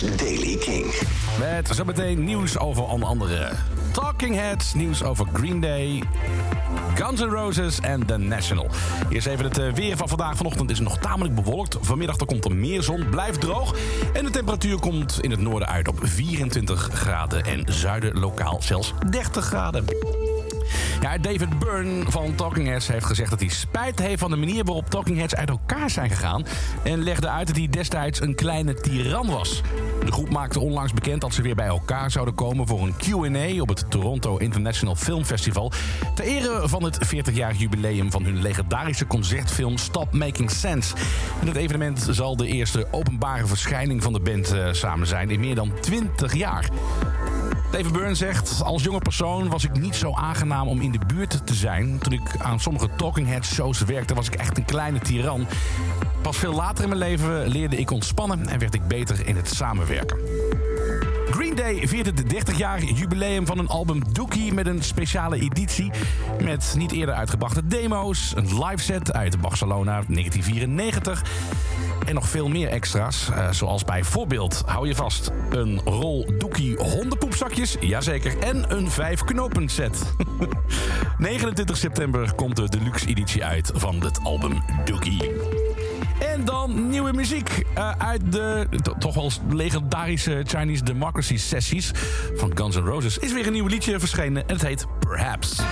Daily King. Met zometeen nieuws over onder andere Talking Heads, nieuws over Green Day, Guns N' Roses en The National. Eerst even het eh, weer van vandaag. Vanochtend is het nog tamelijk bewolkt. Vanmiddag komt er meer zon, blijft droog. En de temperatuur komt in het noorden uit op 24 graden en zuiden lokaal zelfs 30 graden. Ja, David Byrne van Talking Heads heeft gezegd dat hij spijt heeft van de manier waarop Talking Heads uit elkaar zijn gegaan. En legde uit dat hij destijds een kleine tiran was. De groep maakte onlangs bekend dat ze weer bij elkaar zouden komen voor een QA op het Toronto International Film Festival. Ter ere van het 40-jarig jubileum van hun legendarische concertfilm Stop Making Sense. En het evenement zal de eerste openbare verschijning van de band uh, samen zijn in meer dan 20 jaar. David Byrne zegt, als jonge persoon was ik niet zo aangenaam om in de buurt te zijn. Toen ik aan sommige Talking Heads shows werkte, was ik echt een kleine tiran. Pas veel later in mijn leven leerde ik ontspannen en werd ik beter in het samenwerken. Day viert het 30-jarig jubileum van een album Dookie met een speciale editie. Met niet eerder uitgebrachte demo's, een live set uit Barcelona 1994 en nog veel meer extra's. Uh, zoals bijvoorbeeld, hou je vast, een rol Dookie hondenpoepzakjes. Jazeker. En een vijf knopen set. 29 september komt de deluxe editie uit van het album Dookie. En dan nieuwe muziek uh, uit de toch wel legendarische Chinese Democracy sessies van Guns N' Roses. Is weer een nieuw liedje verschenen en het heet Perhaps.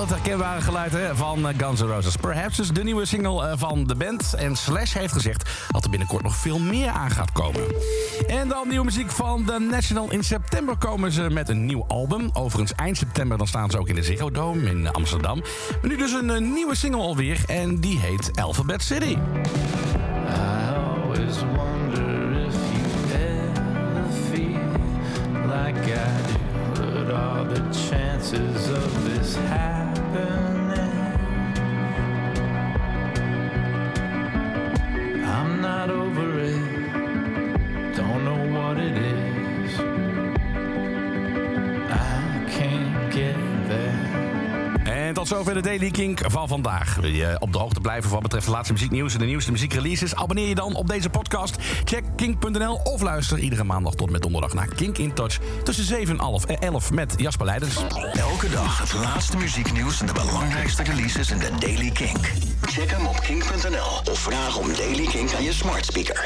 Het herkenbare geluid hè, van eh, Guns N' Roses. Perhaps is de nieuwe single eh, van de band. En Slash heeft gezegd dat er binnenkort nog veel meer aan gaat komen. En dan nieuwe muziek van The National. In september komen ze met een nieuw album. Overigens eind september dan staan ze ook in de Ziggo Dome in Amsterdam. Maar nu dus een, eh, nieuwe single alweer. En die heet Alphabet City. Always wonder ever feel like the chances of this happened. Tot zover de Daily Kink van vandaag. Wil je op de hoogte blijven wat betreft de laatste muzieknieuws en de nieuwste muziekreleases? Abonneer je dan op deze podcast. Check kink.nl of luister iedere maandag tot met donderdag naar Kink in Touch tussen 7 en 11 met Jasper Leidens. Elke dag het laatste muzieknieuws en de belangrijkste releases in de Daily Kink. Check hem op kink.nl of vraag om Daily Kink aan je smart speaker.